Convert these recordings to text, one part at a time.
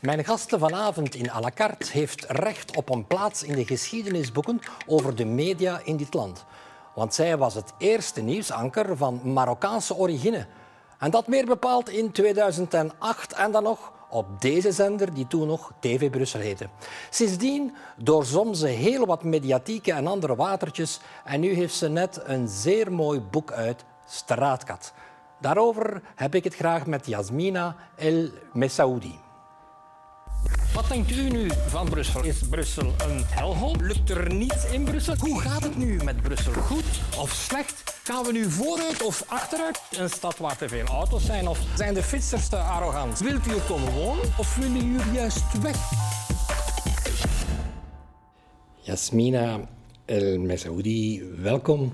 Mijn gasten vanavond in à la carte heeft recht op een plaats in de geschiedenisboeken over de media in dit land. Want zij was het eerste nieuwsanker van Marokkaanse origine. En dat meer bepaald in 2008 en dan nog op deze zender die toen nog TV Brussel heette. Sindsdien doorzom ze heel wat mediatieke en andere watertjes en nu heeft ze net een zeer mooi boek uit, Straatkat. Daarover heb ik het graag met Yasmina El Messaoudi. Wat denkt u nu van Brussel? Is Brussel een helhol? Lukt er niets in Brussel? Hoe gaat het nu met Brussel? Goed of slecht? Gaan we nu vooruit of achteruit? Een stad waar te veel auto's zijn? Of zijn de fietsers te arrogant? Wilt u er komen wonen of willen jullie juist weg? Yasmina El Messaoudi, welkom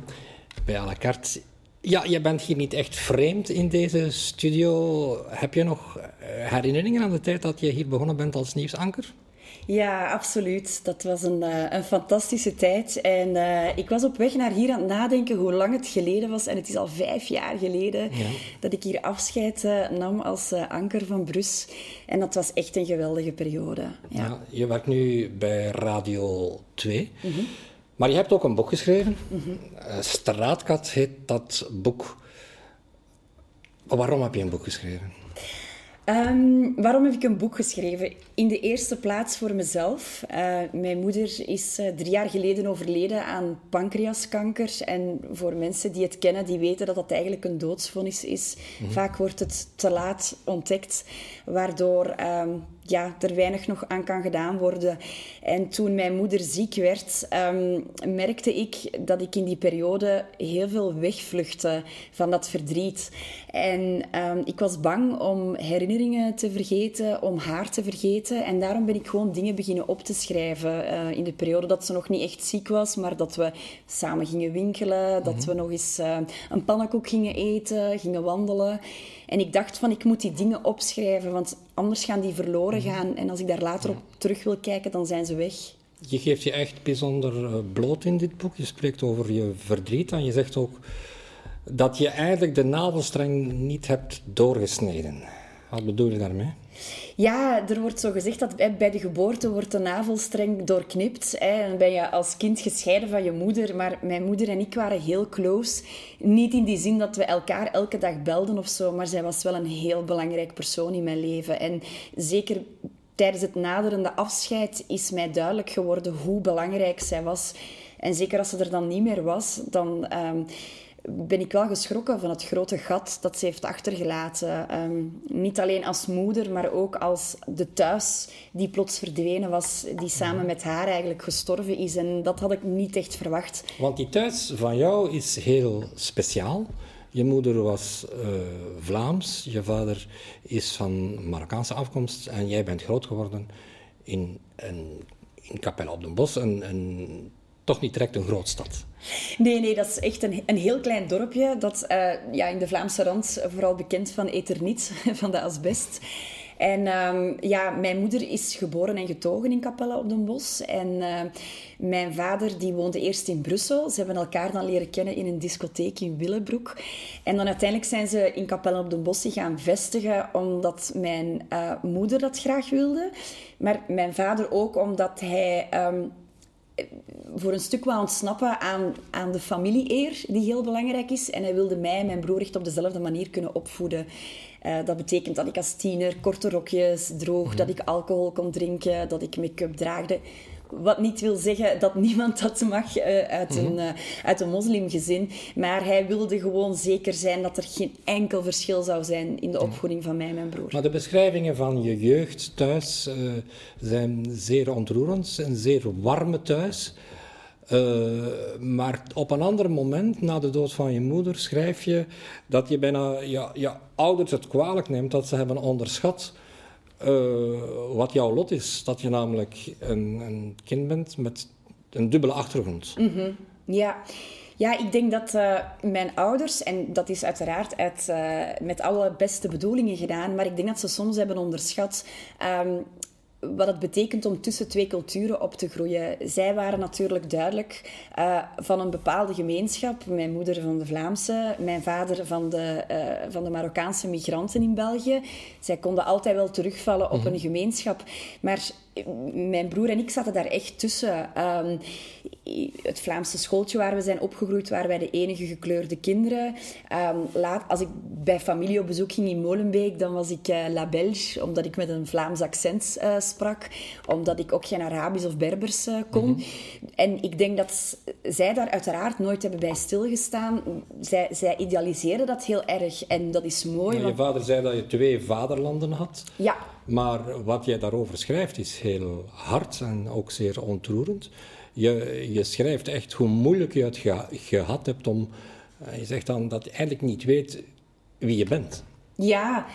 bij à la carte. Ja, je bent hier niet echt vreemd in deze studio. Heb je nog herinneringen aan de tijd dat je hier begonnen bent als nieuwsanker? Ja, absoluut. Dat was een, uh, een fantastische tijd. En uh, ik was op weg naar hier aan het nadenken hoe lang het geleden was. En het is al vijf jaar geleden ja. dat ik hier afscheid uh, nam als anker van Brus. En dat was echt een geweldige periode. Ja. ja je werkt nu bij Radio 2. Mm -hmm. Maar je hebt ook een boek geschreven. Mm -hmm. Straatkat heet dat boek. Waarom heb je een boek geschreven? Um, waarom heb ik een boek geschreven? In de eerste plaats voor mezelf. Uh, mijn moeder is uh, drie jaar geleden overleden aan pancreaskanker. En voor mensen die het kennen, die weten dat dat eigenlijk een doodsvonnis is. Mm -hmm. Vaak wordt het te laat ontdekt, waardoor um, ja, er weinig nog aan kan gedaan worden. En toen mijn moeder ziek werd, um, merkte ik dat ik in die periode heel veel wegvluchtte van dat verdriet. En um, ik was bang om herinneringen te vergeten, om haar te vergeten. En daarom ben ik gewoon dingen beginnen op te schrijven. Uh, in de periode dat ze nog niet echt ziek was, maar dat we samen gingen winkelen, dat we nog eens uh, een pannenkoek gingen eten, gingen wandelen. En ik dacht van, ik moet die dingen opschrijven, want anders gaan die verloren gaan. En als ik daar later op terug wil kijken, dan zijn ze weg. Je geeft je echt bijzonder bloot in dit boek. Je spreekt over je verdriet en je zegt ook dat je eigenlijk de navelstreng niet hebt doorgesneden. Wat bedoel je daarmee? Ja, er wordt zo gezegd dat bij de geboorte wordt de navelstreng doorknipt. Hè. Dan ben je als kind gescheiden van je moeder. Maar mijn moeder en ik waren heel close. Niet in die zin dat we elkaar elke dag belden of zo. Maar zij was wel een heel belangrijk persoon in mijn leven. En zeker tijdens het naderende afscheid is mij duidelijk geworden hoe belangrijk zij was. En zeker als ze er dan niet meer was, dan... Um, ben ik wel geschrokken van het grote gat dat ze heeft achtergelaten. Um, niet alleen als moeder, maar ook als de thuis die plots verdwenen was, die samen met haar eigenlijk gestorven is. En dat had ik niet echt verwacht. Want die thuis van jou is heel speciaal. Je moeder was uh, Vlaams, je vader is van Marokkaanse afkomst en jij bent groot geworden in, een, in op den Bos, een, een toch niet direct een grootstad. Nee, nee, dat is echt een, een heel klein dorpje dat uh, ja, in de Vlaamse rand vooral bekend van Eterniet, van de asbest. En um, ja, mijn moeder is geboren en getogen in Capelle op den Bos. En uh, mijn vader die woonde eerst in Brussel. Ze hebben elkaar dan leren kennen in een discotheek in Willebroek. En dan uiteindelijk zijn ze in Capelle op den Bos gaan vestigen omdat mijn uh, moeder dat graag wilde. Maar mijn vader ook omdat hij... Um, voor een stuk wou ontsnappen aan, aan de familie-eer, die heel belangrijk is. En hij wilde mij en mijn broer echt op dezelfde manier kunnen opvoeden. Uh, dat betekent dat ik als tiener korte rokjes droog, mm. dat ik alcohol kon drinken, dat ik make-up draagde. Wat niet wil zeggen dat niemand dat mag uh, uit, mm -hmm. een, uh, uit een moslimgezin. Maar hij wilde gewoon zeker zijn dat er geen enkel verschil zou zijn in de opvoeding van mij en mijn broer. Maar de beschrijvingen van je jeugd thuis uh, zijn zeer ontroerend. Een zeer warme thuis. maar op een ander moment, na de dood van je moeder, schrijf je dat je bijna ja, je ouders het kwalijk neemt dat ze hebben onderschat uh, wat jouw lot is. Dat je namelijk een, een kind bent met een dubbele achtergrond. -hmm. Ja. Ja, ik denk dat uh, mijn ouders, en dat is uiteraard uit, uh, met alle beste bedoelingen gedaan, maar ik denk dat ze soms hebben onderschat um, wat het betekent om tussen twee culturen op te groeien. Zij waren natuurlijk duidelijk uh, van een bepaalde gemeenschap. Mijn moeder van de Vlaamse, mijn vader van de, uh, van de Marokkaanse migranten in België. Zij konden altijd wel terugvallen op mm -hmm. een gemeenschap. Maar mijn broer en ik zaten daar echt tussen. Um, het Vlaamse schooltje waar we zijn opgegroeid, waren wij de enige gekleurde kinderen. Um, laat, als ik bij familie op bezoek ging in Molenbeek, dan was ik uh, La Belge, omdat ik met een Vlaams accent uh, sprak. Omdat ik ook geen Arabisch of Berbers uh, kon. Mm -hmm. En ik denk dat zij daar uiteraard nooit hebben bij stilgestaan. Zij, zij idealiseerden dat heel erg en dat is mooi. Want... Je vader zei dat je twee vaderlanden had. Ja. Maar wat jij daarover schrijft is heel hard en ook zeer ontroerend. Je, je schrijft echt hoe moeilijk je het ge, gehad hebt om. Je zegt dan dat je eigenlijk niet weet wie je bent. Ja,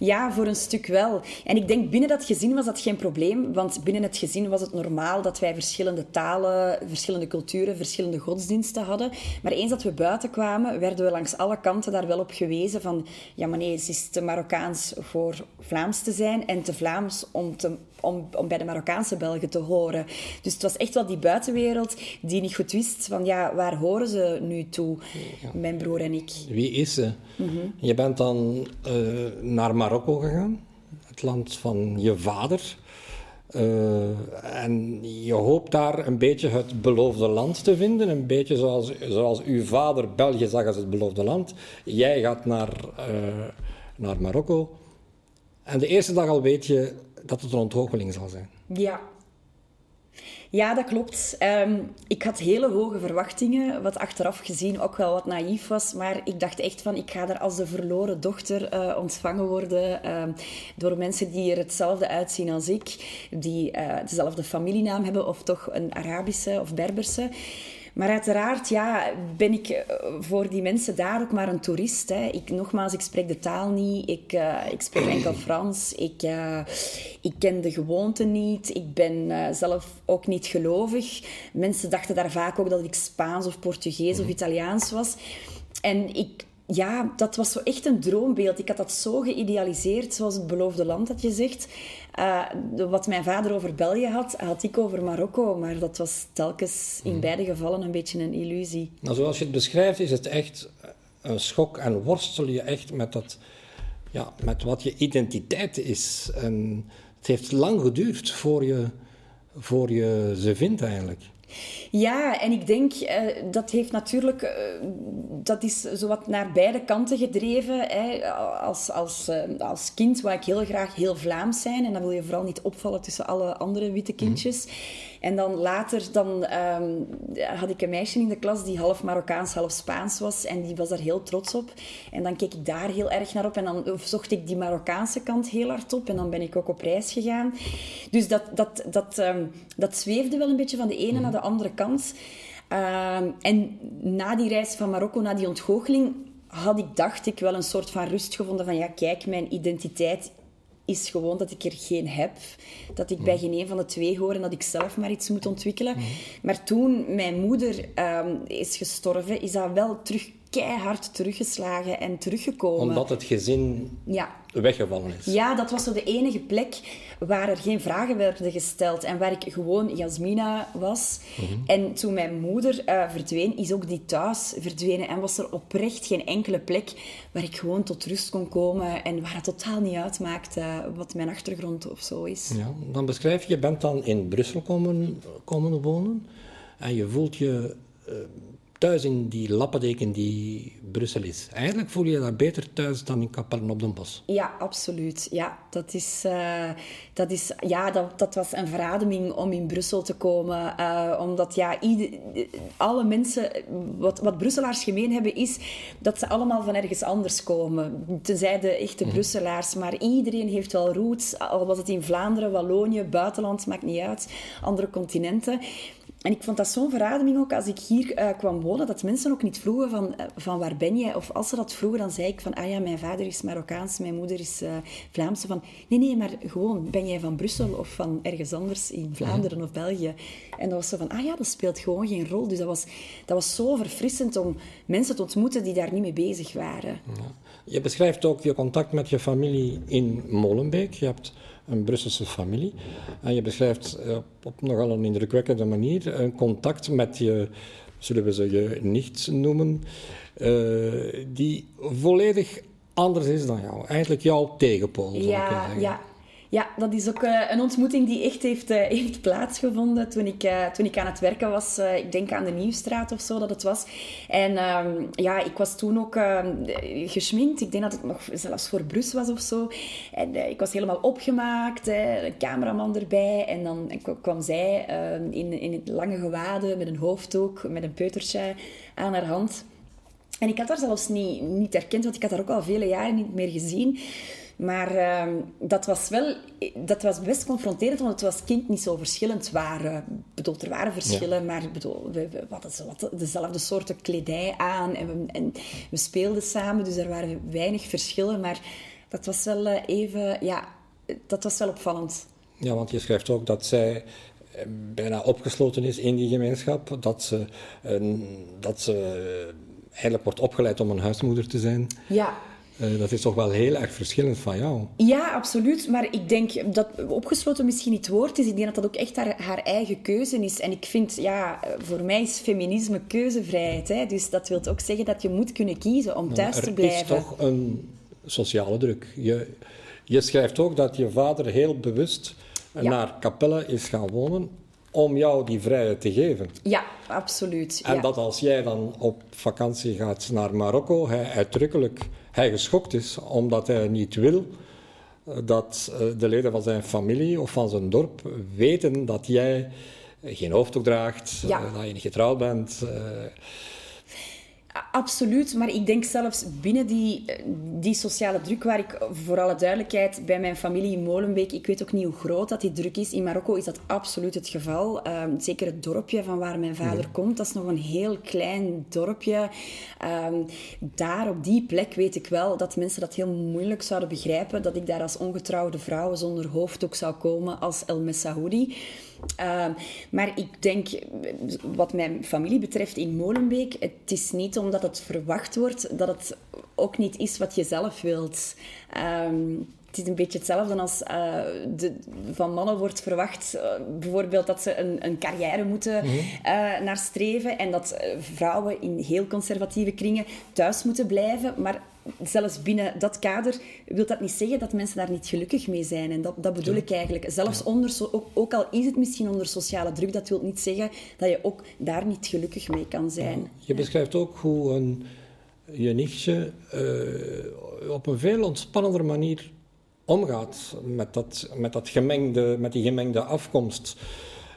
ja, voor een stuk wel. En ik denk binnen dat gezin was dat geen probleem, want binnen het gezin was het normaal dat wij verschillende talen, verschillende culturen, verschillende godsdiensten hadden. Maar eens dat we buiten kwamen, werden we langs alle kanten daar wel op gewezen van ja, maar nee, het is te Marokkaans voor Vlaams te zijn en te Vlaams om, te, om, om bij de Marokkaanse Belgen te horen. Dus het was echt wel die buitenwereld die niet goed wist van ja, waar horen ze nu toe, ja. mijn broer en ik. Wie is ze? Mm -hmm. Je bent dan uh, naar Marokko gegaan, het land van je vader. Uh, en je hoopt daar een beetje het beloofde land te vinden. Een beetje zoals, zoals uw vader België zag als het beloofde land. Jij gaat naar, uh, naar Marokko. En de eerste dag al weet je dat het een ontgoocheling zal zijn. Ja. Ja, dat klopt. Um, ik had hele hoge verwachtingen, wat achteraf gezien ook wel wat naïef was. Maar ik dacht echt van, ik ga er als de verloren dochter uh, ontvangen worden um, door mensen die er hetzelfde uitzien als ik. Die uh, dezelfde familienaam hebben of toch een Arabische of Berberse. Maar uiteraard ja, ben ik voor die mensen daar ook maar een toerist. Hè. Ik, nogmaals, ik spreek de taal niet. Ik, ik spreek enkel Frans. Ik, ik ken de gewoonten niet. Ik ben zelf ook niet gelovig. Mensen dachten daar vaak ook dat ik Spaans of Portugees of Italiaans was. En ik ja, dat was zo echt een droombeeld. Ik had dat zo geïdealiseerd, zoals het beloofde land dat je zegt. Uh, wat mijn vader over België had, had ik over Marokko. Maar dat was telkens in beide gevallen een beetje een illusie. Nou, zoals je het beschrijft, is het echt een schok en worstel je echt met, dat, ja, met wat je identiteit is. En het heeft lang geduurd voor je, voor je ze vindt eigenlijk. Ja, en ik denk uh, dat heeft natuurlijk, uh, dat is zowat naar beide kanten gedreven. Hè. Als, als, uh, als kind wou ik heel graag heel Vlaams zijn en dan wil je vooral niet opvallen tussen alle andere witte kindjes. Mm. En dan later dan, um, had ik een meisje in de klas die half Marokkaans, half Spaans was. En die was daar heel trots op. En dan keek ik daar heel erg naar op. En dan zocht ik die Marokkaanse kant heel hard op. En dan ben ik ook op reis gegaan. Dus dat, dat, dat, um, dat zweefde wel een beetje van de ene mm. naar de andere kant. Um, en na die reis van Marokko, na die ontgoocheling, had ik, dacht ik, wel een soort van rust gevonden van ja, kijk, mijn identiteit is gewoon dat ik er geen heb. Dat ik bij geen een van de twee hoor en dat ik zelf maar iets moet ontwikkelen. Mm. Maar toen mijn moeder um, is gestorven, is dat wel terug keihard teruggeslagen en teruggekomen. Omdat het gezin ja. weggevallen is. Ja, dat was zo de enige plek waar er geen vragen werden gesteld en waar ik gewoon Jasmina was. Mm -hmm. En toen mijn moeder uh, verdween, is ook die thuis verdwenen en was er oprecht geen enkele plek waar ik gewoon tot rust kon komen en waar het totaal niet uitmaakte wat mijn achtergrond of zo is. Ja, dan beschrijf je, je bent dan in Brussel komen, komen wonen en je voelt je... Uh, thuis in die lappendeken die Brussel is. Eigenlijk voel je je daar beter thuis dan in Kapellen op den Bos. Ja, absoluut. Ja, dat, is, uh, dat, is, ja, dat, dat was een verademing om in Brussel te komen. Uh, omdat ja, ieder, alle mensen... Wat, wat Brusselaars gemeen hebben, is dat ze allemaal van ergens anders komen. Tenzij de echte mm. Brusselaars. Maar iedereen heeft wel roots. Al was het in Vlaanderen, Wallonië, buitenland, maakt niet uit. Andere continenten. En ik vond dat zo'n verademing ook als ik hier uh, kwam wonen, dat mensen ook niet vroegen van, uh, van waar ben jij? Of als ze dat vroegen, dan zei ik van, ah ja, mijn vader is Marokkaans, mijn moeder is uh, Vlaamse. Van, nee, nee, maar gewoon, ben jij van Brussel of van ergens anders in Vlaanderen ja. of België? En dat was zo van, ah ja, dat speelt gewoon geen rol. Dus dat was, dat was zo verfrissend om mensen te ontmoeten die daar niet mee bezig waren. Ja. Je beschrijft ook je contact met je familie in Molenbeek. Je hebt een Brusselse familie. En je beschrijft eh, op nogal een indrukwekkende manier een contact met je, zullen we ze je nicht noemen, uh, die volledig anders is dan jou. Eigenlijk jouw tegenpool, zou ja, ik zeggen. Ja, ja, dat is ook uh, een ontmoeting die echt heeft, heeft plaatsgevonden toen ik, uh, toen ik aan het werken was. ik denk aan de Nieuwstraat of zo dat het was. En ehm, ja, ik was toen ook ehm, geschminkt. Ik denk dat het nog zelfs voor Brus was of zo. En ik was helemaal opgemaakt, hè, een cameraman erbij. En dan kwam zij ehm, in, in lange gewaden met een hoofddoek, met een peutertje aan haar hand. En ik had haar zelfs niet, niet herkend, want ik had haar ook al vele jaren niet meer gezien. Maar uh, dat was wel dat was best confronterend, want het was kind niet zo verschillend waren. bedoel, er waren verschillen, maar bedoel, we, we hadden dezelfde soorten kledij aan en we, en we, speelden samen, dus er waren weinig verschillen. Maar dat was wel uh, even, ja, dat was wel opvallend. Ja, want je schrijft ook dat zij eh, bijna opgesloten is in die gemeenschap, dat ze, uh, dat ze eigenlijk wordt opgeleid om een huismoeder te zijn. Ja. Uh, dat is toch wel heel erg verschillend van jou. Ja, absoluut. Maar ik denk dat opgesloten misschien niet het woord is. Ik denk dat dat ook echt haar, haar eigen keuze is. En ik vind, ja, voor mij is feminisme keuzevrijheid. Hè? Dus dat wil ook zeggen dat je moet kunnen kiezen om thuis te blijven. Er is toch een sociale druk. Je, je schrijft ook dat je vader heel bewust ja. naar Capelle is gaan wonen om jou die vrijheid te geven. Ja, absoluut. En ja. dat als jij dan op vakantie gaat naar Marokko, hij uitdrukkelijk hij geschokt is omdat hij niet wil dat de leden van zijn familie of van zijn dorp weten dat jij geen hoofddoek draagt, ja. dat je niet getrouwd bent. Absoluut, maar ik denk zelfs binnen die, die sociale druk, waar ik voor alle duidelijkheid bij mijn familie in Molenbeek, ik weet ook niet hoe groot dat die druk is. In Marokko is dat absoluut het geval. Uh, zeker het dorpje van waar mijn vader komt, dat is nog een heel klein dorpje. Uh, daar op die plek weet ik wel dat mensen dat heel moeilijk zouden begrijpen, dat ik daar als ongetrouwde vrouw zonder hoofddoek zou komen als El Messaoudi. Uh, maar ik denk, wat mijn familie betreft in Molenbeek, het is niet omdat het verwacht wordt dat het ook niet is wat je zelf wilt. Um, het is een beetje hetzelfde als uh, de, van mannen wordt verwacht, uh, bijvoorbeeld dat ze een, een carrière moeten mm -hmm. uh, naar streven en dat vrouwen in heel conservatieve kringen thuis moeten blijven. Maar zelfs binnen dat kader wil dat niet zeggen dat mensen daar niet gelukkig mee zijn. En dat, dat bedoel ja. ik eigenlijk. Zelfs ja. onder, ook, ook, al is het misschien onder sociale druk, dat wil niet zeggen dat je ook daar niet gelukkig mee kan zijn. Je beschrijft ook hoe een, je nichtje op een veel ontspannender manier omgaat met, dat, met, dat gemengde, met die gemengde afkomst.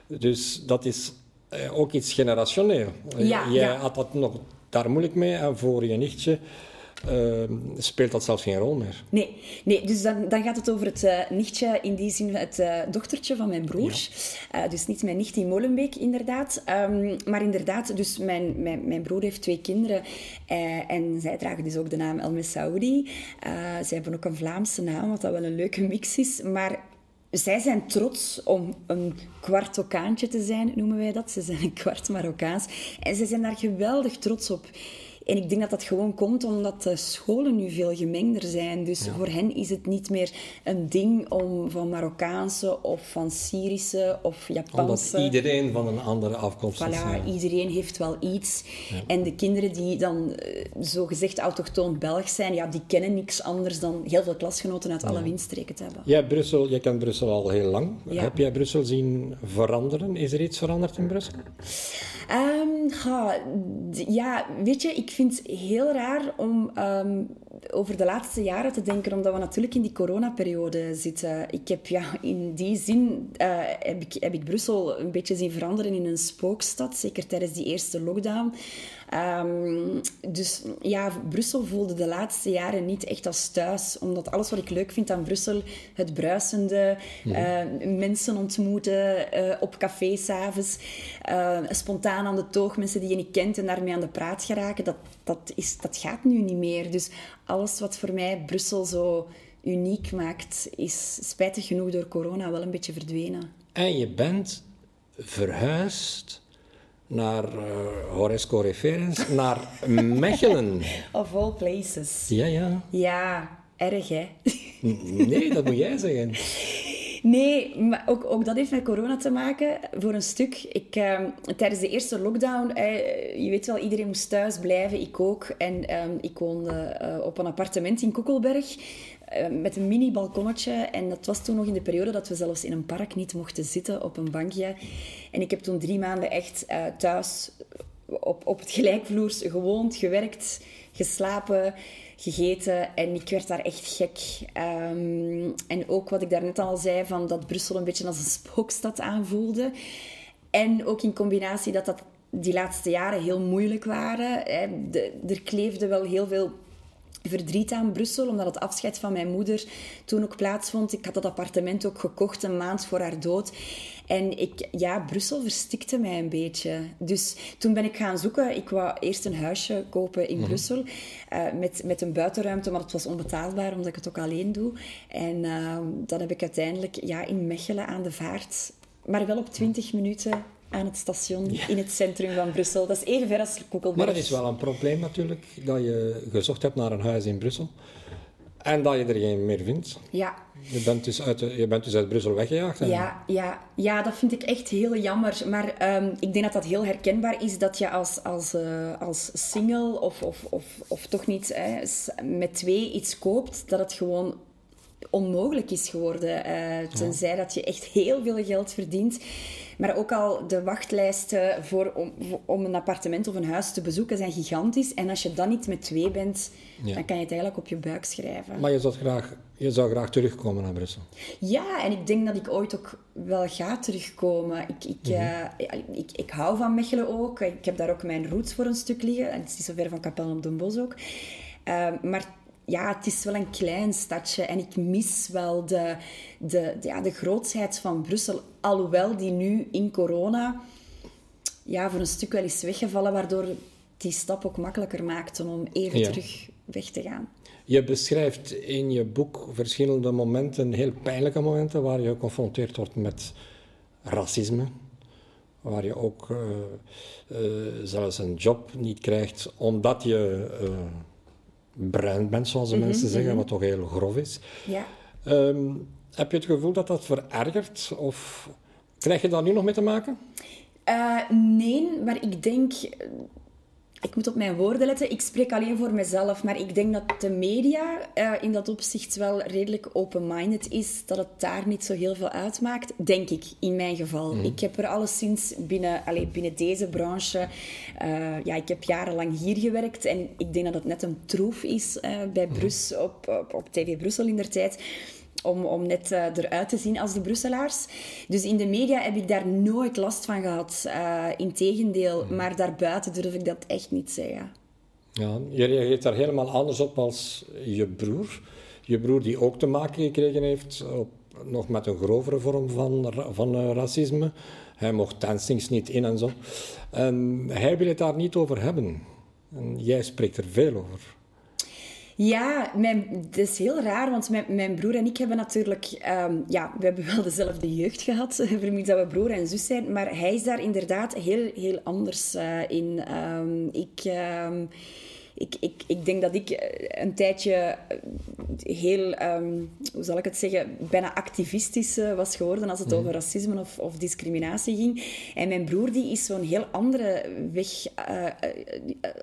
Dus dat is uh, ook iets generationeel. Ja, Jij ja. had dat nog daar moeilijk mee en voor je nichtje uh, speelt dat zelfs geen rol meer. Nee, nee dus dan, dan gaat het over het uh, nichtje, in die zin het uh, dochtertje van mijn broer. Ja. dus niet mijn nicht in Molenbeek, inderdaad. Um, maar inderdaad, dus mijn, mijn, mijn broer heeft twee kinderen en zij dragen dus ook de naam El Messaoudi. zij hebben ook een Vlaamse naam, wat dat wel een leuke mix is. Maar zij zijn trots om een kwart Okaantje te zijn, noemen wij dat. Ze zijn een kwart Marokkaans. En ze zijn daar geweldig trots op. En ik denk dat dat gewoon komt omdat de scholen nu veel gemengder zijn. Dus ja. voor hen is het niet meer een ding om van Marokkaanse of van Syrische of Japanse... Omdat iedereen van een andere afkomst voilà, is. Ja. iedereen heeft wel iets. Ja. En de kinderen die dan uh, zogezegd autochtoon Belg zijn, ja, die kennen niks anders dan heel veel klasgenoten uit alle windstreken te hebben. Jij, Brussel, jij kent Brussel al heel lang. Heb jij Brussel zien veranderen? Is er iets veranderd in Brussel? Um, ga, ja, weet je, ik vind het heel raar om um, over de laatste jaren te denken, omdat we natuurlijk in die coronaperiode zitten. Ik heb ja, in die zin uh, heb, ik, heb ik Brussel een beetje zien veranderen in een spookstad, zeker tijdens die eerste lockdown. Um, dus ja, Brussel voelde de laatste jaren niet echt als thuis. Omdat alles wat ik leuk vind aan Brussel, het bruisende, mm -hmm. uh, mensen ontmoeten uh, op café s'avonds, spontaan aan de toog, mensen die je niet kent en daarmee aan de praat geraken, dat, dat, is, dat gaat nu niet meer. Dus alles wat voor mij Brussel zo uniek maakt, is spijtig genoeg door corona wel een beetje verdwenen. En je bent verhuisd naar uh, Horesco Referens, naar Mechelen. Of all places. Ja, ja. Ja, erg hè? nee, dat moet jij zeggen. Nee, maar ook, ook dat heeft met corona te maken, voor een stuk. Ik, ehm, tijdens de eerste lockdown, je weet wel, iedereen moest thuis blijven, ik ook. En ehm, ik woonde eh, op een appartement in Koekelberg eh, met een mini-balkonnetje. En dat was toen nog in de periode dat we zelfs in een park niet mochten zitten op een bankje. En ik heb toen drie maanden echt thuis op, op het gelijkvloers gewoond, gewerkt, geslapen gegeten en ik werd daar echt gek. Ehm, en ook wat ik daarnet al zei, van dat Brussel een beetje als een spookstad aanvoelde. En ook in combinatie dat dat die laatste jaren heel moeilijk waren. Hè. er kleefde wel heel veel verdriet aan Brussel, omdat het afscheid van mijn moeder toen ook plaatsvond. Ik had dat appartement ook gekocht een maand voor haar dood. En ik, ja, Brussel verstikte mij een beetje. Dus toen ben ik gaan zoeken. Ik wou eerst een huisje kopen in mhm. Brussel uh, met, met een buitenruimte, maar het was onbetaalbaar omdat ik het ook alleen doe. En uh, dan heb ik uiteindelijk ja, in Mechelen aan de vaart, maar wel op 20 minuten aan het station in het centrum van Brussel. Dat is even ver als Koekelberg. Maar dat is wel een probleem natuurlijk, dat je gezocht hebt naar een huis in Brussel en dat je er geen meer vindt. Ja. Je bent dus uit, je bent dus uit Brussel weggejaagd. Ja, ja, ja, dat vind ik echt heel jammer. Maar ehm, ik denk dat dat heel herkenbaar is dat je als, als, uh, als single of, of, of, of toch niet hè, met twee iets koopt, dat het gewoon onmogelijk is geworden. Uh, tenzij dat je echt heel veel geld verdient. Maar ook al de wachtlijsten voor, om, om een appartement of een huis te bezoeken zijn gigantisch. En als je dan niet met twee bent, dan kan je het eigenlijk op je buik schrijven. Maar je zou graag, je zou graag terugkomen naar Brussel? Ja, en ik denk dat ik ooit ook wel ga terugkomen. Ik, ik, mhm. eh, ik, ik, hou van Mechelen ook. Ik heb daar ook mijn roots voor een stuk liggen. En het is niet zo ver van Kapel op den Bos ook. Uh, maar ja, het is wel een klein stadje en ik mis wel de, de, ja, de grootsheid van Brussel. Alhoewel die nu in corona ja, voor een stuk wel is weggevallen, waardoor die stap ook makkelijker maakte om even terug weg te gaan. Je beschrijft in je boek verschillende momenten, heel pijnlijke momenten, waar je geconfronteerd wordt met racisme. Waar je ook uh, uh, zelfs een job niet krijgt omdat je uh, bruin bent, zoals de mhm, mensen zeggen, mhm. wat toch heel grof is. Ja. Ehm, heb je het gevoel dat dat verergert? Of krijg je daar nu nog mee te maken? Uh, nee, maar ik denk ik moet op mijn woorden letten. Ik spreek alleen voor mezelf, maar ik denk dat de media uh, in dat opzicht wel redelijk open-minded is. Dat het daar niet zo heel veel uitmaakt, denk ik, in mijn geval. Mhm. Ik heb er alleszins binnen, allez, binnen deze branche... Uh, ja, ik heb jarenlang hier gewerkt en ik denk dat het net een troef is uh, bij. Brus, op, op, op TV Brussel in der tijd om, om net uh, eruit te zien als de Brusselaars. Dus in de media heb ik daar nooit last van gehad. Uh, Integendeel, mm. maar daarbuiten durf ik dat echt niet zeggen. Ja, je reageert daar helemaal anders op als je broer. Je broer die ook te maken gekregen heeft op, nog met een grovere vorm van, van uh, racisme. Hij mocht dancings niet in en zo. En hij wil het daar niet over hebben. En jij spreekt er veel over. Ja, mijn, het is heel raar, want mijn, mijn broer en ik hebben natuurlijk... Ehm, ja, we hebben wel dezelfde jeugd gehad, vermits dat we broer en zus zijn. Maar hij is daar inderdaad heel, heel anders uh, in. Um, ik... Um, ik, ik, ik denk dat ik eh, een tijdje eh, heel, hoe zal ik het zeggen, bijna activistisch was geworden als het mhm. over racisme of, of, discriminatie ging. En mijn broer die is zo'n heel andere weg uh,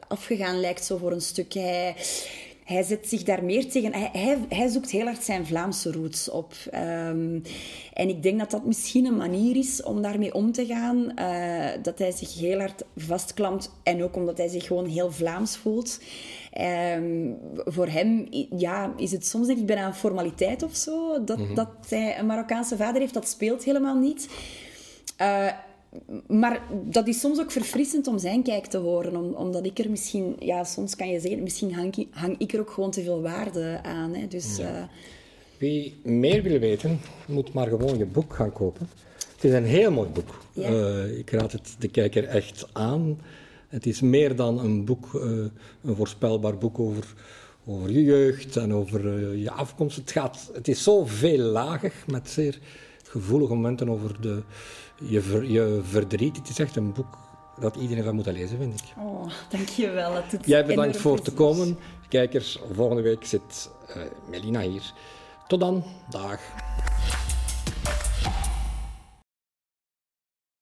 afgegaan, lijkt zo voor een stuk. Hij, hij zet zich daar meer tegen. Hij, hij, hij zoekt heel hard zijn Vlaamse roots op. Um, en ik denk dat dat misschien een manier is om daarmee om te gaan. Uh, dat hij zich heel hard vastklampt. En ook omdat hij zich gewoon heel Vlaams voelt. Um, voor hem ja, is het soms denk ik bijna een formaliteit of zo. Dat, mm dat hij een Marokkaanse vader heeft. Dat speelt helemaal niet. Uh, maar dat is soms ook verfrissend om zijn kijk te horen. omdat ik er misschien, ja, soms kan je zeggen, misschien hang ik, hang ik er ook gewoon te veel waarde aan. Hè. Dus, uh... Wie meer wil weten, moet maar gewoon je boek gaan kopen. Het is een heel mooi boek. Uh, ik raad het de kijker echt aan. Het is meer dan een boek, uh, een voorspelbaar boek over, over je jeugd en over je afkomst. Het, gaat, het is zo veellagig met zeer gevoelige momenten over de je, ver, je verdriet. Het is echt een boek dat iedereen van moet lezen, vind ik. Oh, dankjewel. Dat doet Jij bedankt voor te komen. Kijkers, volgende week zit uh, Melina hier. Tot dan. Dag.